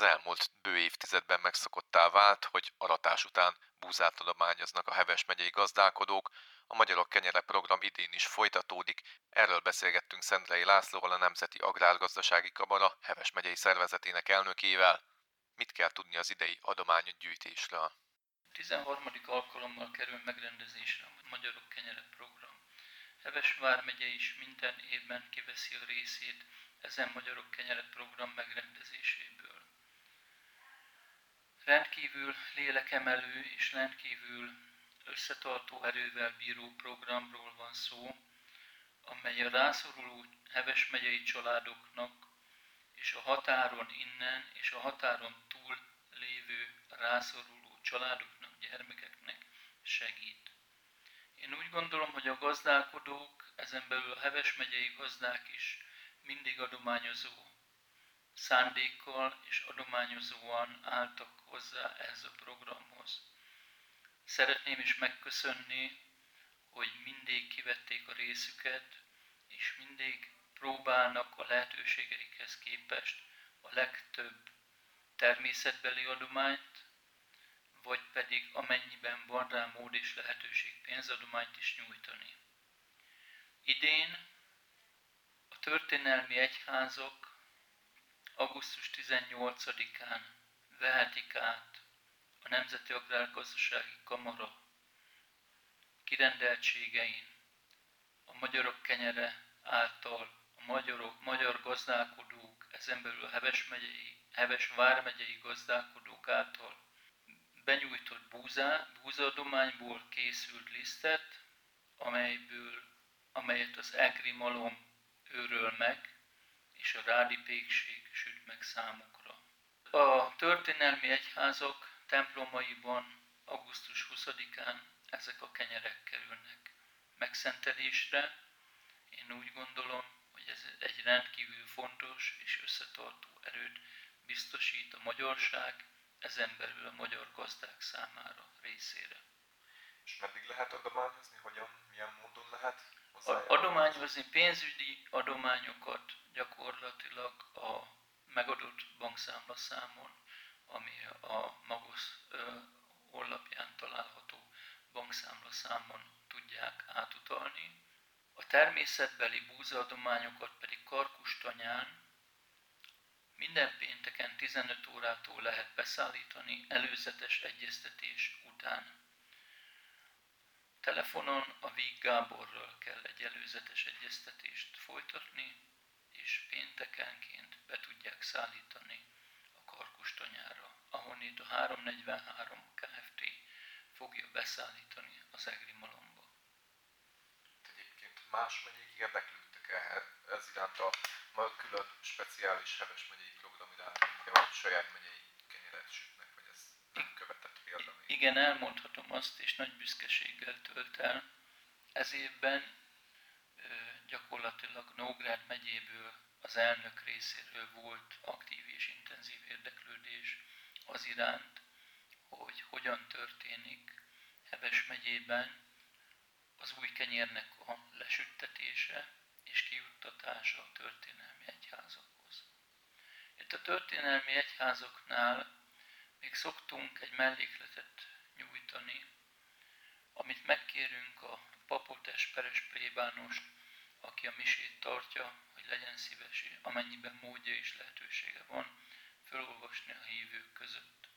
Az elmúlt bő évtizedben megszokottá vált, hogy aratás után búzát adományoznak a Heves megyei gazdálkodók, a Magyarok Kenyere program idén is folytatódik, erről beszélgettünk Szendrei Lászlóval, a Nemzeti Agrárgazdasági Kamara Heves megyei szervezetének elnökével. Mit kell tudni az idei adománygyűjtésről? 13. alkalommal kerül megrendezésre a Magyarok Kenyere program. Heves vármegye is minden évben kiveszi a részét ezen Magyarok Kenyere program megrendezéséből. Rendkívül lélekemelő és rendkívül összetartó erővel bíró programról van szó, amely a rászoruló Heves megyei családoknak és a határon innen és a határon túl lévő rászoruló családoknak, gyermekeknek segít. Én úgy gondolom, hogy a gazdálkodók, ezen belül a Heves megyei gazdák is mindig adományozó szándékkal és adományozóan álltak hozzá ehhez a programhoz. Szeretném is megköszönni, hogy mindig kivették a részüket, és mindig próbálnak a lehetőségeikhez képest a legtöbb természetbeli adományt, vagy pedig amennyiben van rá mód és lehetőség pénzadományt is nyújtani. Idén a történelmi egyházok augusztus 18-án vehetik át a Nemzeti Agrárgazdasági Kamara kirendeltségein a magyarok kenyere által a magyarok, magyar gazdálkodók, ezen belül a Heves, megyei, Heves vármegyei gazdálkodók által benyújtott búzá, búzadományból készült lisztet, amelyből, amelyet az Egri malom őröl meg, és a rádi pékség süt meg számukra. A történelmi egyházak templomaiban augusztus 20-án ezek a kenyerek kerülnek megszentelésre. Én úgy gondolom, hogy ez egy rendkívül fontos és összetartó erőt biztosít a magyarság, ezen belül a magyar gazdák számára részére. És meddig lehet adományozni? Hogyan, milyen módon lehet? Adományozni pénzügyi adományokat gyakorlatilag a megadott bankszámlaszámon, ami a Magos honlapján található bankszámlaszámon tudják átutalni. A természetbeli búzaadományokat pedig Karkustanyán minden pénteken 15 órától lehet beszállítani előzetes egyeztetés után. Telefonon a Víg Gáborral kell egy előzetes egyeztetést folytatni, és péntekenként be tudják szállítani a karkustanyára, ahonnét a 343 Kft. fogja beszállítani az egri malomba. Egyébként más megyék érdeklődtek ehhez, ez iránt a külön speciális heves megyei program iránt, hogy saját megyei kenyeret sütnek, vagy ez nem követett példa még. Igen, elmondhatom azt, és nagy büszkeséggel tölt el. Ez évben gyakorlatilag Nógrád megyéből az elnök részéről volt aktív és intenzív érdeklődés az iránt, hogy hogyan történik Heves megyében az új kenyérnek a lesüttetése és kiuttatása a történelmi egyházakhoz. Itt a történelmi egyházaknál még szoktunk egy mellékletet nyújtani, amit megkérünk a papot Esperes plébánost, aki a misét tartja, hogy legyen szíves, amennyiben módja és lehetősége van, felolvasni a hívők között.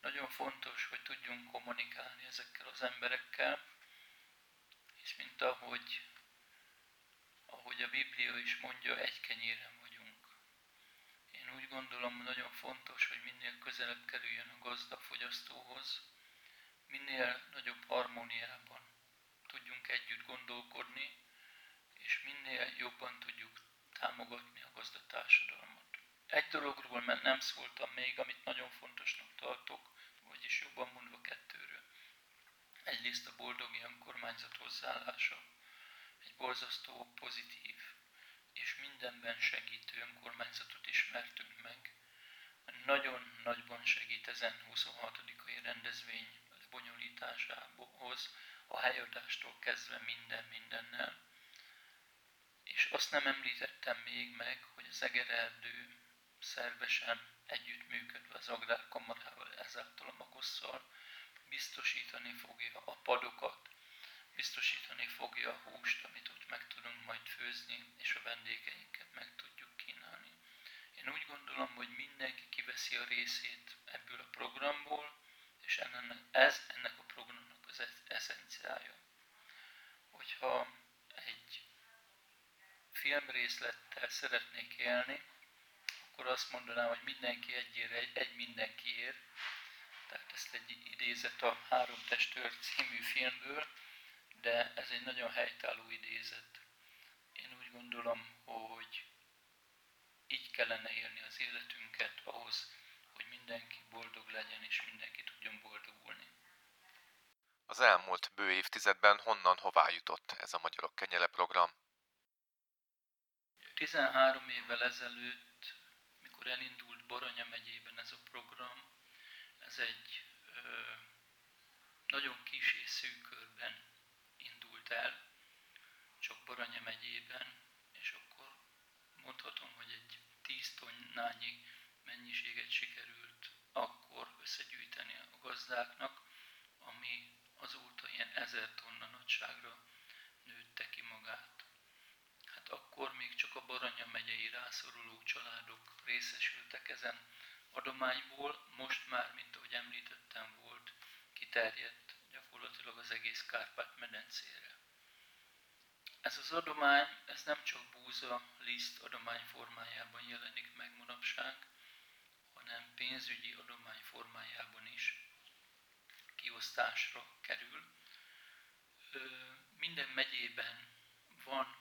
Nagyon fontos, hogy tudjunk kommunikálni ezekkel az emberekkel, és mint ahogy, ahogy a Biblia is mondja, egy kenyéren vagyunk. Én úgy gondolom, nagyon fontos, hogy minél közelebb kerüljön a gazda fogyasztóhoz, minél nagyobb harmóniában tudjunk együtt gondolkodni, és minél jobban tudjuk támogatni a gazdatársadalmat. Egy dologról mert nem szóltam még, amit nagyon fontosnak tartok, vagyis jobban mondva kettőről. Egyrészt a boldogi önkormányzat hozzáállása, egy borzasztó pozitív és mindenben segítő önkormányzatot ismertünk meg. Nagyon nagyban segít ezen 26. rendezvény lebonyolításához, a helyadástól kezdve minden mindennel. Azt nem említettem még meg, hogy az Egererdő szervesen együttműködve az agrárkamarával, ezáltal a magosszal, biztosítani fogja a padokat, biztosítani fogja a húst, amit ott meg tudunk majd főzni, és a vendégeinket meg tudjuk kínálni. Én úgy gondolom, hogy mindenki kiveszi a részét ebből a programból, és ennek, ez ennek a programnak az eszenciája. Hogyha filmrészlettel szeretnék élni, akkor azt mondanám, hogy mindenki egyért, egy, egy mindenkiért. Tehát ezt egy idézet a Három testőr című filmből, de ez egy nagyon helytálló idézet. Én úgy gondolom, hogy így kellene élni az életünket ahhoz, hogy mindenki boldog legyen, és mindenki tudjon boldogulni. Az elmúlt bő évtizedben honnan hová jutott ez a Magyarok Kenyele program? 13 évvel ezelőtt, mikor elindult Baranya megyében ez a program, ez egy ö, nagyon kis és szűk körben indult el, csak Baranya megyében, és akkor mondhatom, hogy egy 10 tonnányi mennyiséget sikerült akkor összegyűjteni a gazdáknak, ami azóta ilyen ezer tonna nagyságra nőtte ki magát. Akkor még csak a Baranya megyei rászoruló családok részesültek ezen adományból, most már, mint ahogy említettem, volt kiterjedt gyakorlatilag az egész Kárpát-medencére. Ez az adomány, ez nem csak búza, liszt adomány formájában jelenik meg manapság, hanem pénzügyi adomány formájában is kiosztásra kerül. Minden megyében van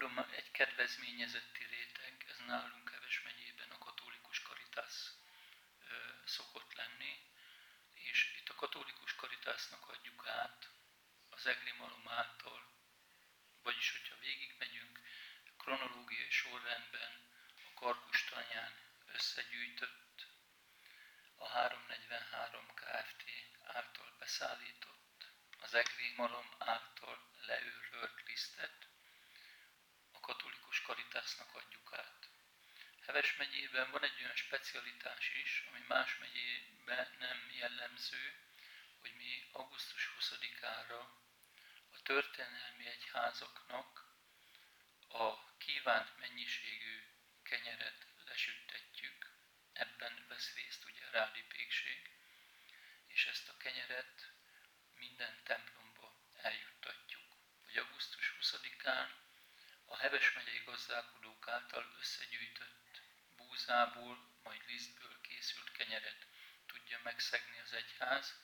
adoma, egy kedvezményezetti réteg, ez nálunk Heves megyében a katolikus karitász szokott lenni, és itt a katolikus karitásznak adjuk át az Egri Malom által, vagyis hogyha végigmegyünk, kronológiai sorrendben a Karkustanyán összegyűjtött, a 343 Kft. által beszállított, az Egri Malom által leőrölt lisztet katolikus karitásznak adjuk át. Heves megyében van egy olyan specialitás is, ami más megyében nem jellemző, hogy mi augusztus 20-ára a történelmi egyházaknak a kívánt mennyiségű kenyeret lesüttetjük. Ebben vesz részt ugye a rádi pékség, és ezt a kenyeret minden templomba eljuttatjuk. Hogy augusztus 20-án a Heves megyei gazdálkodók által összegyűjtött búzából, majd lisztből készült kenyeret tudja megszegni az egyház,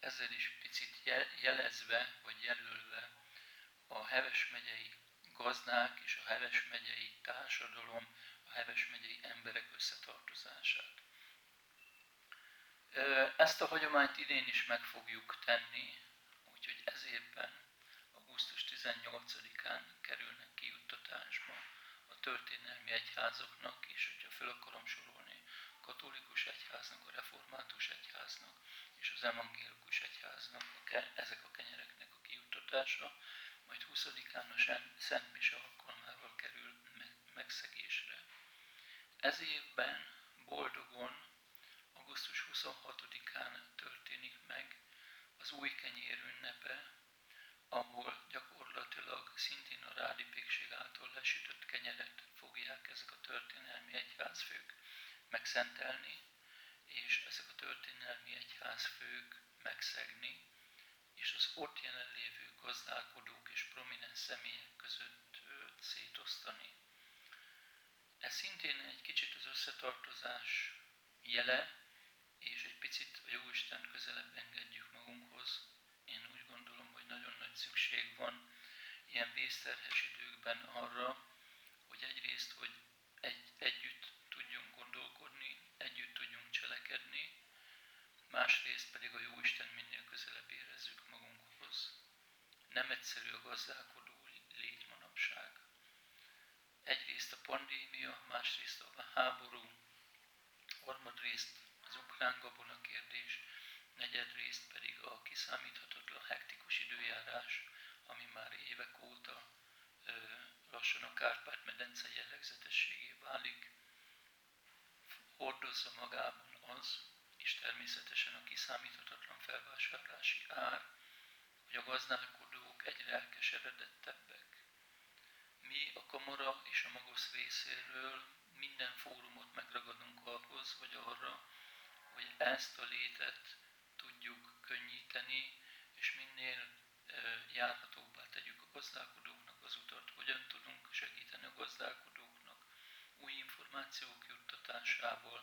ezzel is picit jelezve vagy jelölve a Heves megyei gazdák és a Heves megyei társadalom, a Heves megyei emberek összetartozását. Ezt a hagyományt idén is meg fogjuk tenni, úgyhogy ez augusztus 18-án kerülnek kijuttatásba a történelmi egyházaknak, és hogyha fel akarom sorolni, a katolikus egyháznak, a református egyháznak és az evangélikus egyháznak ezek a kenyereknek a kijuttatása, majd 20-án a Szent Mise alkalmával kerül megszegésre. Ez évben boldogon augusztus 26-án történik meg az új kenyér ünnepe, ahol gyakorlatilag szintén a rádi pékség által lesütött kenyeret fogják ezek a történelmi egyházfők megszentelni, és ezek a történelmi egyházfők megszegni, és az ott jelenlévő gazdálkodók és prominens személyek között szétosztani. Ez szintén egy kicsit az összetartozás jele, és egy picit a Jóisten közelebb engedjük magunkhoz. Én úgy gondolom, hogy nagyon nagy szükség van ilyen vészterhes időkben arra, hogy egyrészt, hogy egy, együtt tudjunk gondolkodni, együtt tudjunk cselekedni, másrészt pedig a Jóisten minél közelebb érezzük magunkhoz. Nem egyszerű a gazdálkodó légy manapság. Egyrészt a pandémia, másrészt a háború, harmadrészt az ukrán gabona kérdés, negyedrészt pedig a kiszámíthatatlan hektikus időjárás, ami már évek óta ö, lassan a Kárpát-medence jellegzetességé válik, hordozza magában az, és természetesen a kiszámíthatatlan felvásárlási ár, hogy a gazdálkodók egyre elkeseredettebbek. Mi a kamara és a magosz részéről minden fórumot megragadunk ahhoz, vagy arra, hogy ezt a létet tudjuk könnyíteni, és minél járhatóbbá tegyük a gazdálkodóknak az utat, hogyan tudunk segíteni a gazdálkodóknak új információk juttatásával.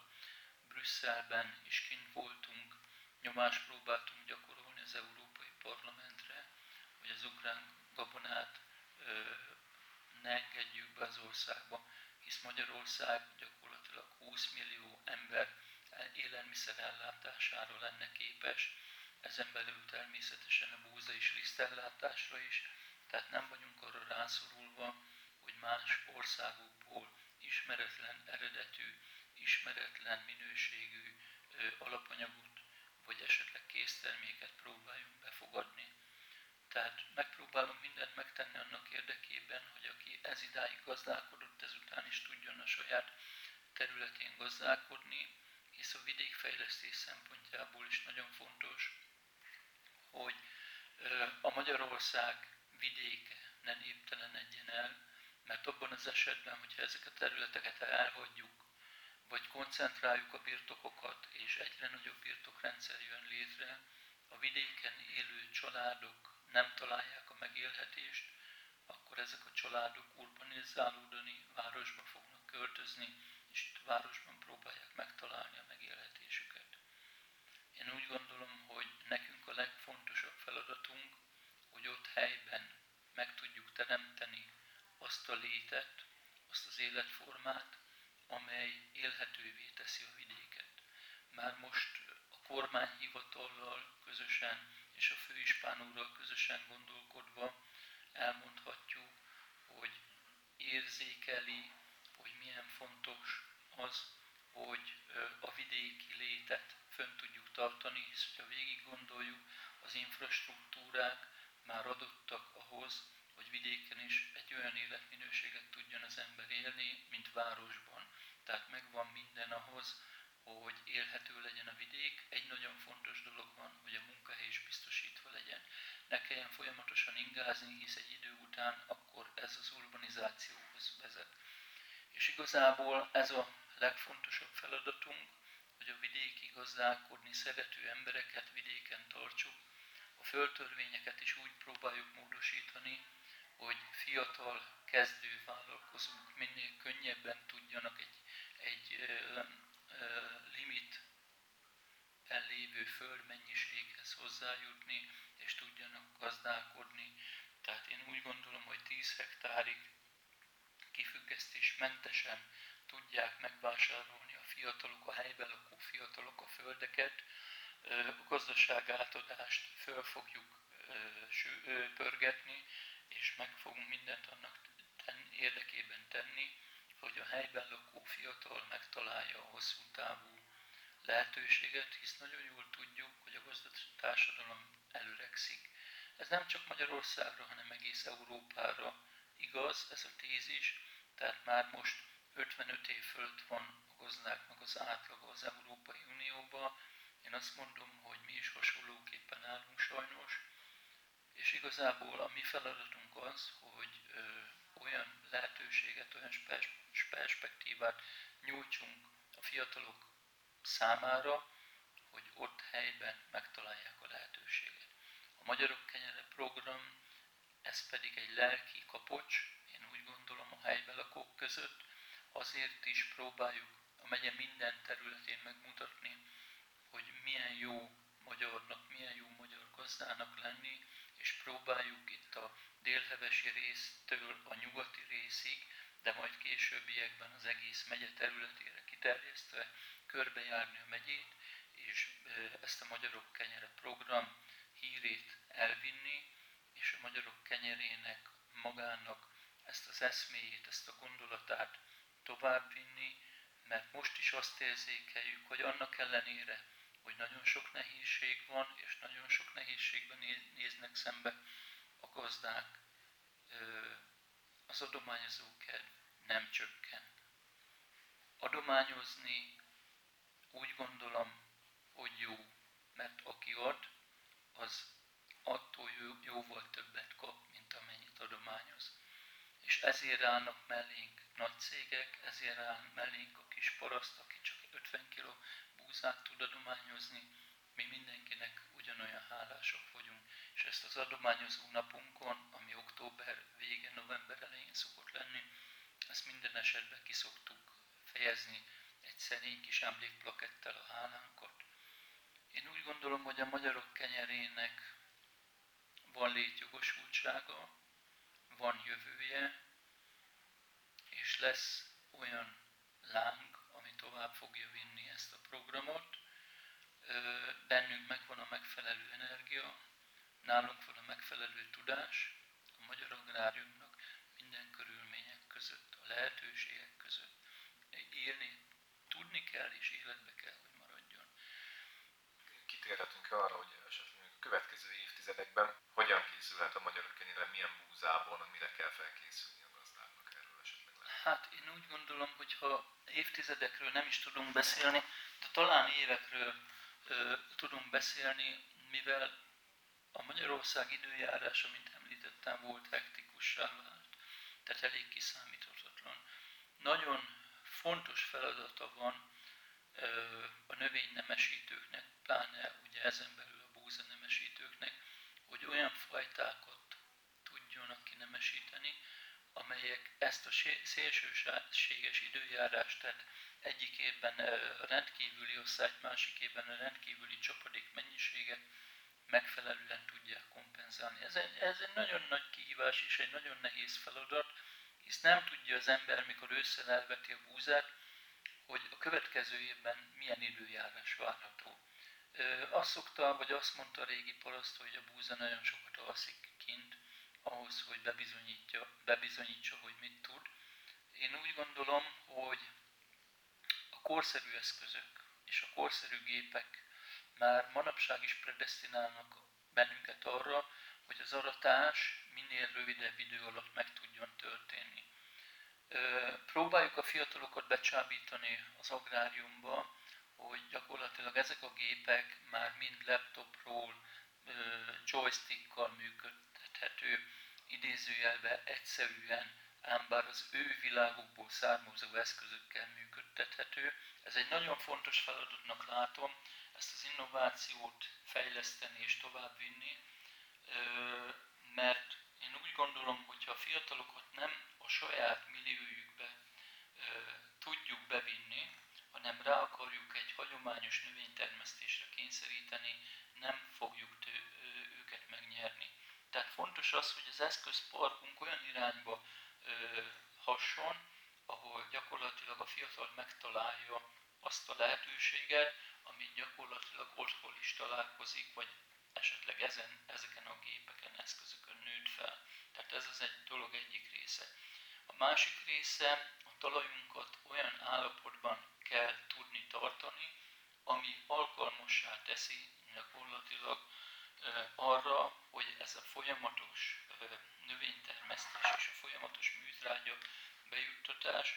Brüsszelben is kint voltunk, nyomást próbáltunk gyakorolni az Európai Parlamentre, hogy az ukrán gabonát ne engedjük be az országba, hisz Magyarország gyakorlatilag 20 millió ember élelmiszer ellátására lenne képes, ezen belül természetesen a búza és lisztellátásra is, tehát nem vagyunk arra rászorulva, hogy más országokból ismeretlen eredetű, ismeretlen minőségű alapanyagot, vagy esetleg készterméket próbáljunk befogadni. Tehát megpróbálom mindent megtenni annak érdekében, hogy aki ez idáig gazdálkodott, ezután is tudjon a saját területén gazdálkodni, hisz a vidékfejlesztés szempontjából is nagyon fontos, hogy a Magyarország vidéke ne néptelenedjen el, mert abban az esetben, hogyha ezeket a területeket elhagyjuk, vagy koncentráljuk a birtokokat, és egyre nagyobb birtokrendszer jön létre, a vidéken élő családok nem találják a megélhetést, akkor ezek a családok urbanizálódani, városba fognak költözni, itt városban próbálják megtalálni a megélhetésüket. Én úgy gondolom, hogy nekünk a legfontosabb feladatunk, hogy ott helyben meg tudjuk teremteni azt a létet, azt az életformát, amely élhetővé teszi a vidéket. Már most a kormányhivatallal közösen és a főispán úrral közösen gondolkodva elmondhatjuk, hogy érzékeli, hogy milyen fontos az, hogy a vidéki létet fönn tudjuk tartani, hisz ha végig gondoljuk, az infrastruktúrák már adottak ahhoz, hogy vidéken is egy olyan életminőséget tudjon az ember élni, mint városban. Tehát megvan minden ahhoz, hogy élhető legyen a vidék. Egy nagyon fontos dolog van, hogy a munkahely is biztosítva legyen. Ne kelljen folyamatosan ingázni, hisz egy idő után akkor ez az urbanizációhoz vezet. És igazából ez a legfontosabb feladatunk, hogy a vidéki gazdálkodni szerető embereket vidéken tartsuk, a földtörvényeket is úgy próbáljuk módosítani, hogy fiatal kezdő vállalkozók minél könnyebben tudjanak egy, egy ö, ö, limit lévő földmennyiséghez hozzájutni, és tudjanak gazdálkodni. Tehát én úgy gondolom, hogy 10 hektárig kifüggesztésmentesen tudják megvásárolni a fiatalok, a helyben lakó fiatalok a földeket, a gazdaság átadást föl fogjuk pörgetni, és meg fogunk mindent annak érdekében tenni, hogy a helyben lakó fiatal megtalálja a hosszú távú lehetőséget, hisz nagyon jól tudjuk, hogy a gazdasági társadalom előregszik. Ez nem csak Magyarországra, hanem egész Európára igaz, ez a tézis, tehát már most 55 év fölött van a gazdáknak az átlaga az Európai Unióba. Én azt mondom, hogy mi is hasonlóképpen állunk sajnos, és igazából a mi feladatunk az, hogy ö, olyan lehetőséget, olyan perspektívát nyújtsunk a fiatalok számára, hogy ott helyben megtalálják a lehetőséget. A Magyarok Kenyere program, ez pedig egy lelki kapocs, én úgy gondolom a helyben lakók között, azért is próbáljuk a megye minden területén megmutatni, hogy milyen jó magyarnak, milyen jó magyar gazdának lenni, és próbáljuk itt a délhevesi résztől a nyugati részig, de majd későbbiekben az egész megye területére kiterjesztve körbejárni a megyét, és ezt a Magyarok Kenyere program hírét elvinni, és a Magyarok Kenyerének magának ezt az eszméjét, ezt a gondolatát továbbvinni, mert most is azt érzékeljük, hogy annak ellenére, hogy nagyon sok nehézség van, és nagyon sok nehézségben néznek szembe a gazdák, az adományozó nem csökken. Adományozni úgy gondolom, hogy jó, mert aki ad, az attól jó, jóval többet kap, mint amennyit adományoz. És ezért állnak mellénk nagy cégek, ezért áll mellénk a kis paraszt, aki csak 50 kg búzát tud adományozni, mi mindenkinek ugyanolyan hálások vagyunk, és ezt az adományozó napunkon, ami október vége, november elején szokott lenni, ezt minden esetben ki szoktuk fejezni egy szerény kis emlékplakettel a hálánkat. Én úgy gondolom, hogy a magyarok kenyerének van létjogosultsága, van jövője, és lesz olyan láng, ami tovább fogja vinni ezt a programot. Bennünk megvan a megfelelő energia, nálunk van a megfelelő tudás, a magyar agráriumnak minden körülmények között, a lehetőségek között élni tudni kell és életbe kell, hogy maradjon. Kitérhetünk arra, hogy a következő évtizedekben hogyan készülhet a magyar kenyére, milyen búzában, mire kell felkészülni a gazdáknak erről esetleg lehet. Hát én úgy gondolom, hogy ha évtizedekről nem is tudunk beszélni, de talán évekről ö, tudunk beszélni, mivel a Magyarország időjárás, amit említettem, volt hektikussá vált, tehát elég kiszámíthatatlan. Nagyon fontos feladata van a növénynemesítőknek, pláne ugye ezen belül a búza nemesítőknek, hogy olyan fajtákat tudjon nemesíteni, amelyek ezt a szélsőséges időjárást, tehát egyik évben rendkívüli osztályt, másik évben rendkívüli csapadék mennyiséget megfelelően tudják kompenzálni. Ez egy, ez egy nagyon nagy kihívás és egy nagyon nehéz feladat, hisz nem tudja az ember, mikor ősszel elveti a búzát, hogy a következő évben milyen időjárás várható. Azt szokta, vagy azt mondta a régi paraszt, hogy a búza nagyon sokat alszik kint, ahhoz, hogy bebizonyítja, bebizonyítsa, hogy mit tud. Én úgy gondolom, hogy a korszerű eszközök és a korszerű gépek már manapság is predestinálnak bennünket arra, hogy az aratás minél rövidebb idő alatt meg tudjon történni. Próbáljuk a fiatalokat becsábítani az agráriumba, hogy gyakorlatilag ezek a gépek már mind laptopról, joystickkal működtethető, idézőjelve egyszerűen, ám bár az ő világukból származó eszközökkel működtethető. Ez egy nagyon fontos feladatnak látom, ezt az innovációt fejleszteni és továbbvinni, mert én úgy gondolom, hogy ha a fiatalokat nem a saját milliójükbe tudjuk bevinni, hanem rá akarjuk egy hagyományos növénytermesztésre kényszeríteni, nem fogjuk tő. Tehát fontos az, hogy az eszközparkunk olyan irányba ö, hasson, ahol gyakorlatilag a fiatal megtalálja azt a lehetőséget, amit gyakorlatilag otthon is találkozik, vagy esetleg ezen, ezeken a gépeken, eszközökön nőtt fel. Tehát ez az egy dolog egyik része. A másik része, a talajunkat olyan állapotban kell tudni tartani, ami alkalmassá teszi gyakorlatilag arra, hogy ez a folyamatos növénytermesztés és a folyamatos műtrágya bejuttatás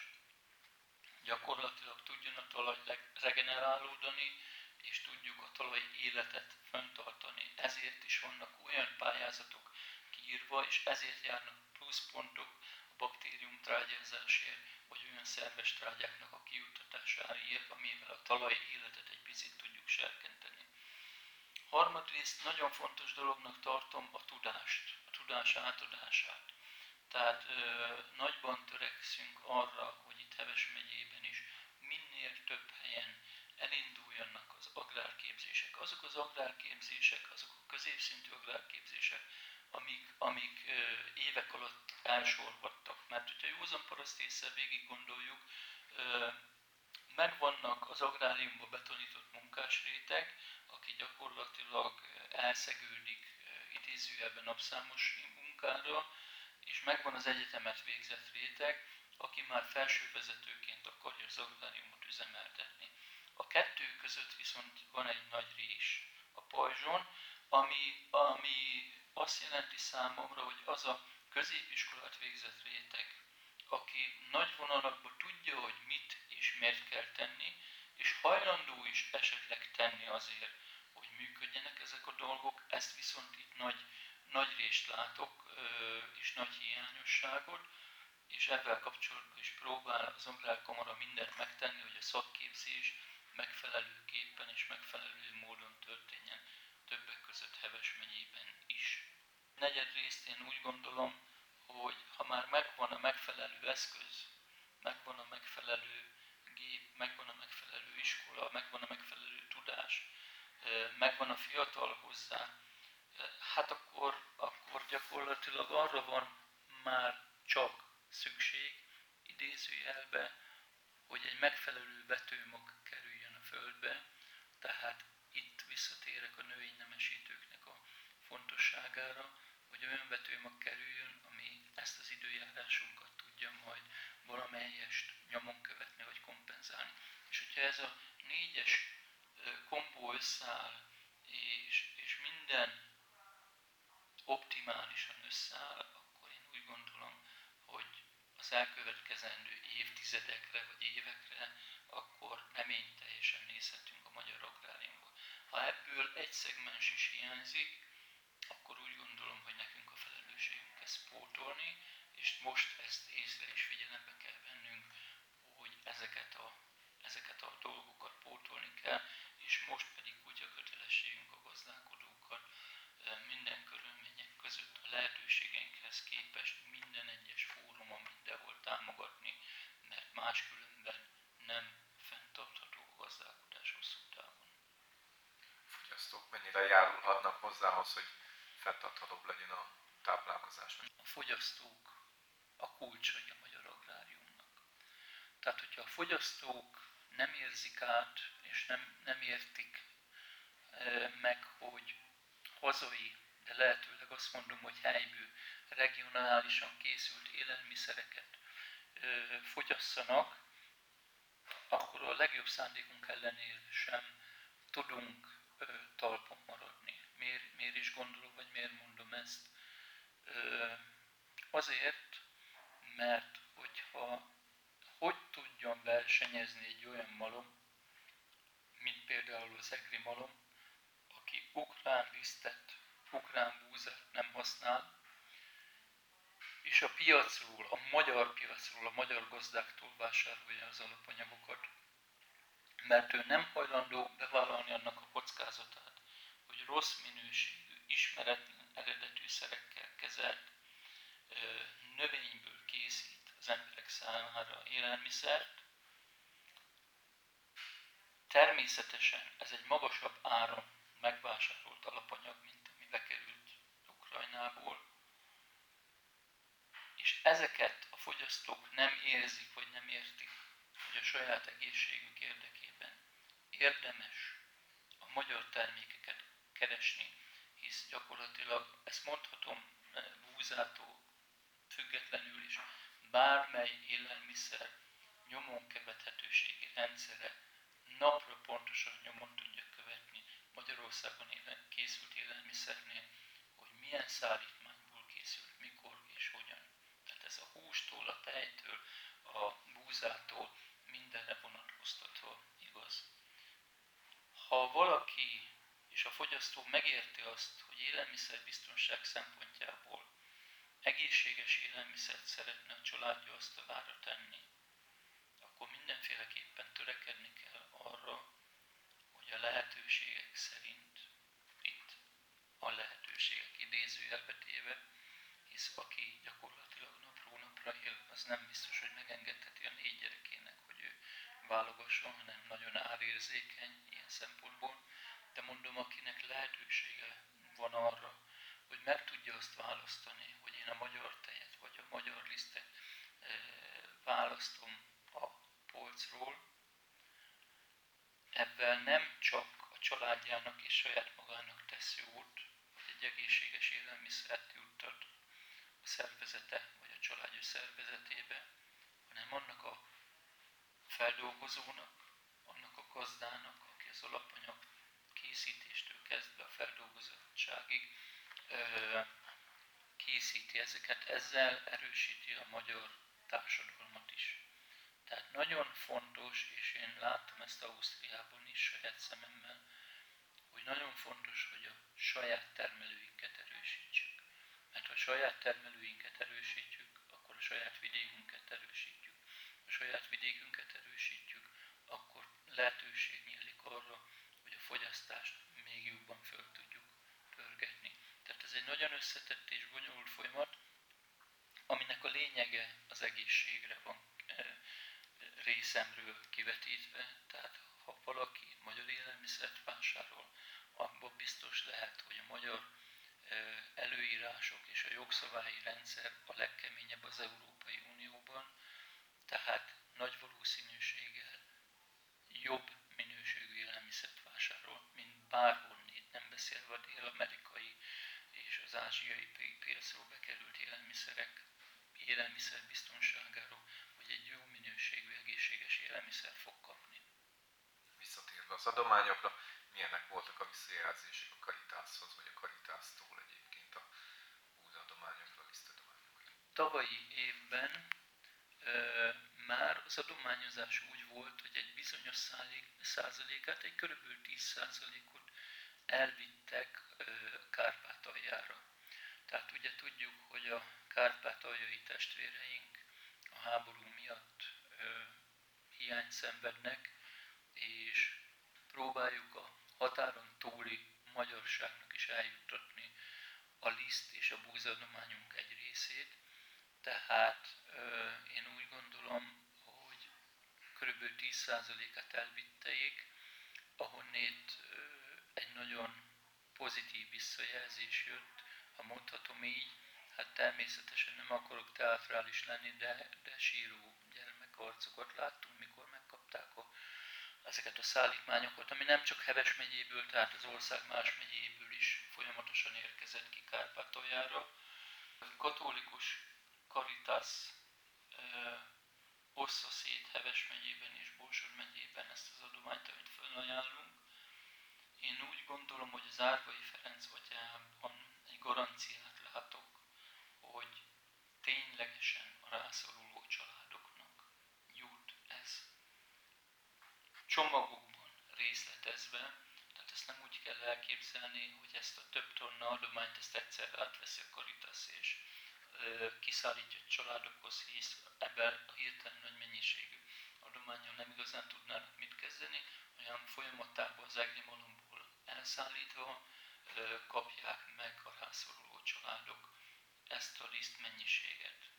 gyakorlatilag tudjon a talaj regenerálódni, és tudjuk a talaj életet fenntartani. Ezért is vannak olyan pályázatok kiírva, és ezért járnak pluszpontok a baktérium trágyázásért, vagy olyan szerves trágyáknak a kijuttatásáért, amivel a talaj életet egy picit tudjuk serkenteni. Harmadrészt nagyon fontos dolognak tartom a tudást, a tudás átadását. Tehát ö, nagyban törekszünk arra, hogy itt Heves megyében is minél több helyen elinduljanak az agrárképzések. Azok az agrárképzések, azok a középszintű agrárképzések, amik, amik ö, évek alatt elsorvadtak. Mert hogyha józan paraszt végig gondoljuk, ö, megvannak az agráriumba betonított munkásréteg, aki gyakorlatilag elszegődik idézőjelben napszámos munkára, és megvan az egyetemet végzett réteg, aki már felsővezetőként akarja az agráriumot üzemeltetni. A kettő között viszont van egy nagy rés a pajzson, ami, ami azt jelenti számomra, hogy az a középiskolát végzett réteg, aki nagy vonalakban tudja, hogy mit és miért kell tenni, és hajlandó is esetleg tenni azért, működjenek ezek a dolgok. Ezt viszont itt nagy, nagy részt látok, és nagy hiányosságot, és ebben kapcsolatban is próbál az Agrárkamara mindent megtenni, hogy a szakképzés megfelelőképpen és megfelelő módon történjen többek között Heves megyében is. Negyed részt én úgy gondolom, hogy ha már megvan a megfelelő eszköz, megvan a megfelelő gép, megvan a megfelelő iskola, megvan a megfelelő tudás, megvan a fiatal hozzá, hát akkor, akkor gyakorlatilag arra van már csak szükség, idézőjelbe, hogy egy megfelelő vetőmag kerüljön a földbe, tehát itt visszatérek a női nemesítőknek a fontosságára, hogy olyan vetőmag kerüljön, ami ezt az időjárásunkat tudja majd valamelyest nyomon követni vagy kompenzálni. És hogyha ez a négyes kombó összeáll, és, és minden optimálisan összeáll, akkor én úgy gondolom, hogy az elkövetkezendő évtizedekre vagy évekre, akkor reményteljesen nézhetünk a magyar agráriumba. Ha ebből egy szegmens is hiányzik, akkor úgy gondolom, hogy nekünk a felelősségünk ezt pótolni, és most ezt észre és figyelembe kell vennünk, hogy ezeket a, ezeket a dolgokat pótolni kell, és most pedig úgy a kötelességünk a gazdálkodókat minden körülmények között a lehetőségeinkhez képest minden egyes fórumon mindenhol támogatni, mert máskülönben nem fenntartható a gazdálkodás hosszú távon. Fogyasztók mennyire járulhatnak hozzához, hogy fenntarthatóbb legyen a táplálkozás? A fogyasztók a kulcsai a magyar agráriumnak. Tehát, hogyha a fogyasztók nem érzik át, és nem, nem értik meg, hogy hazai, de lehetőleg azt mondom, hogy helyből, regionálisan készült élelmiszereket fogyasszanak, akkor a legjobb szándékunk ellenére sem tudunk talpon maradni. Miért, miért is gondolom, vagy miért mondom ezt? Azért, mert hogyha hogy tudjon versenyezni egy olyan malom, mint például az egri malom, aki ukrán lisztet, ukrán búzát nem használ, és a piacról, a magyar piacról, a magyar gazdáktól vásárolja az alapanyagokat, mert ő nem hajlandó bevállalni annak a kockázatát, hogy rossz minőségű, ismeretlen eredetű szerekkel kezelt növényből készít az emberek számára élelmiszert, Természetesen ez egy magasabb áron megvásárolt alapanyag, mint ami bekerült Ukrajnából. És ezeket a fogyasztók nem érzik, vagy nem értik, hogy a saját egészségük érdekében érdemes a magyar termékeket keresni, hisz gyakorlatilag ezt mondhatom eh, búzától függetlenül is, bármely élelmiszer nyomon követhetőségi rendszere napra pontosan nyomon tudja követni Magyarországon élen, készült élelmiszernél, hogy milyen szállítmányból készült, mikor és hogyan. Tehát ez a hústól, a tejtől, a búzától mindenre vonatkoztatva igaz. Ha valaki és a fogyasztó megérti azt, hogy élelmiszerbiztonság szempontjából egészséges élelmiszert szeretne a családja asztalára tenni, akkor mindenféleképpen törekedni kell arra, hogy a lehetőségek szerint itt a lehetőségek idézőjelbe téve, hisz aki gyakorlatilag él, az nem biztos, hogy megengedheti a négy gyerekének, hogy ő válogasson, hanem nagyon árérzékeny ilyen szempontból, de mondom, akinek lehetősége van arra, hogy meg tudja azt választani, hogy én a magyar tejet vagy a magyar lisztet e, választom a polcról, Ebben nem csak a családjának és saját magának tesz jót, hogy egy egészséges élelmiszert juttat a szervezete családja szervezetébe, hanem annak a feldolgozónak, annak a gazdának, aki az alapanyag készítéstől kezdve a feldolgozottságig készíti ezeket, ezzel erősíti a magyar társadalmat is. Tehát nagyon fontos, és én láttam ezt Ausztriában is saját szememmel, hogy nagyon fontos, hogy a saját termelőinket erősítsük. Mert ha a saját termelőinket erősítjük, a saját vidékünket erősítjük. A saját vidékünket erősítjük, akkor lehetőség nyílik arra, hogy a fogyasztást még jobban föl tudjuk pörgetni. Tehát ez egy nagyon összetett és bonyolult folyamat, aminek a lényege az egészségre van részemről kivetítve, tehát ha valaki magyar élelmiszert vásárol, abban biztos lehet, hogy a magyar előírások és a jogszabályi rendszer a legkeményebb az Európai Unióban, tehát nagy valószínűséggel jobb minőségű élelmiszert vásárol, mint bárhonnét, nem beszélve a dél-amerikai és az ázsiai piacról bekerült élelmiszerek élelmiszerbiztonságáról, hogy egy jó minőségű egészséges élelmiszer fog kapni. Visszatérve az adományokra, milyenek voltak a visszajelzések a Karitászhoz, vagy a Karitásztól egyébként a búzadományokra, lisztadományokra? Tavalyi évben ö, már az adományozás úgy volt, hogy egy bizonyos százalék, százalékát, egy kb. 10 százalékot elvittek ö, Kárpátaljára. Tehát ugye tudjuk, hogy a kárpátaljai testvéreink a háború miatt ö, hiányt szenvednek, és próbáljuk a határon túli magyarságnak is eljuttatni a liszt és a búzadományunk egy részét. Tehát én úgy gondolom, hogy kb. 10%-át elvitteik, ahonnét egy nagyon pozitív visszajelzés jött, ha mondhatom így, hát természetesen nem akarok teatrális lenni, de, de síró gyermekarcokat láttunk, mikor megkapták a, ezeket a szállítmányokat, ami nem csak Heves megyéből, tehát az ország más megyéből is folyamatosan érkezett ki Kárpátaljára. Katolikus Caritas ö, ossza szét Heves megyében és Borsod megyében ezt az adományt, amit felajánlunk. Én úgy gondolom, hogy az Árvai Ferenc atyában egy garanciát látok, hogy ténylegesen a rászoruló családoknak jut ez csomagokban részletezve, tehát ezt nem úgy kell elképzelni, hogy ezt a több tonna adományt ezt egyszer átveszi a Caritas és kiszállítja a családokhoz, hisz ebben a hirtelen nagy mennyiségű adományon nem igazán tudnának mit kezdeni, olyan folyamatában az egri malomból elszállítva kapják meg a rászoruló családok ezt a liszt mennyiséget.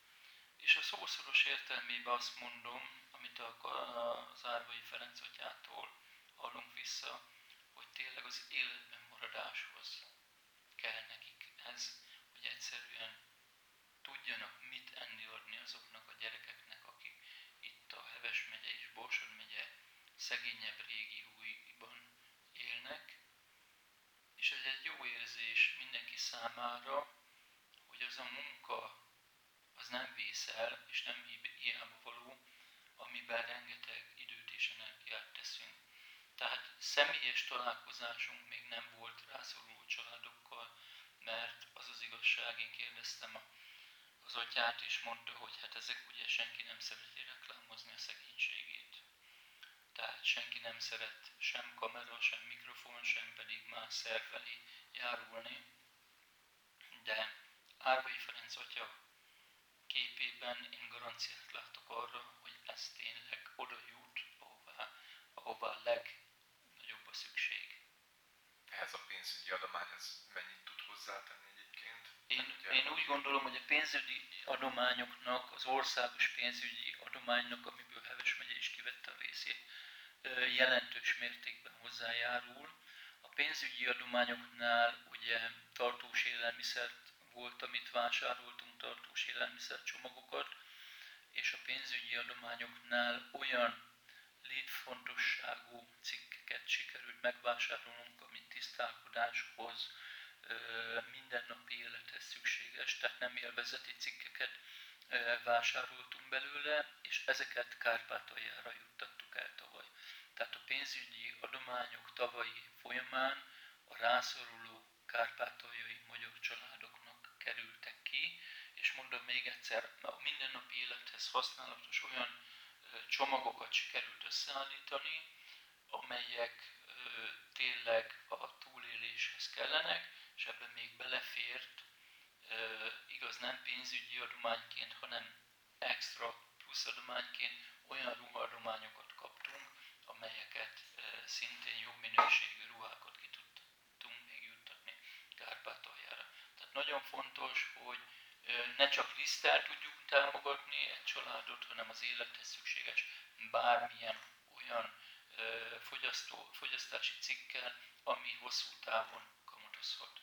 És a szószoros értelmében azt mondom, amit az Árvai Ferenc atyától hallunk vissza, hogy tényleg az életben maradáshoz kell nekik ez, hogy egyszerűen tudjanak mit enni adni azoknak a gyerekeknek, akik itt a Heves megye és Borsod megye szegényebb régióiban élnek, és ez egy jó érzés mindenki számára, hogy az a munka az nem vészel, és nem hiába való, amiben rengeteg időt és energiát teszünk. Tehát személyes találkozásunk még nem volt rászoruló családokkal, mert az az igazság, én kérdeztem az atyát, és mondta, hogy hát ezek ugye senki nem szereti reklámozni a szegénységét. Tehát senki nem szeret sem kamera, sem mikrofon, sem pedig más szerfelé járulni. De Árvai Ferenc atya képében én garanciát látok arra, hogy ez tényleg oda jut, ahová, ahová a legnagyobb a szükség. Ehhez a pénzügyi adomány az mennyit tud hozzátenni egyébként? Én, én úgy gondolom, hogy a pénzügyi adományoknak, az országos pénzügyi adománynak, amiből Heves megye is kivette a részét, jelentős mértékben hozzájárul. A pénzügyi adományoknál ugye tartós élelmiszert volt, amit vásároltunk, tartós élelmiszercsomagokat, és a pénzügyi adományoknál olyan létfontosságú cikkeket sikerült megvásárolnunk, amit tisztálkodáshoz, mindennapi élethez szükséges, tehát nem élvezeti cikkeket vásároltunk belőle, és ezeket Kárpátaljára juttattuk el tavaly. Tehát a pénzügyi adományok tavalyi folyamán a rászoruló kárpátaljai magyar családoknak kerültek ki, és mondom még egyszer, a mindennapi élethez használatos olyan csomagokat sikerült összeállítani, amelyek tényleg a túléléshez kellenek, és ebben még belefért, igaz nem pénzügyi adományként, hanem extra plusz adományként olyan ruhadományokat kaptunk, amelyeket szintén jobb minőségű ruhákat ki tudtunk még juttatni Kárpátaljára. Tehát nagyon fontos, hogy ne csak liszttel tudjuk támogatni egy családot, hanem az élethez szükséges bármilyen olyan fogyasztó, fogyasztási cikkel, ami hosszú távon kamatozhat.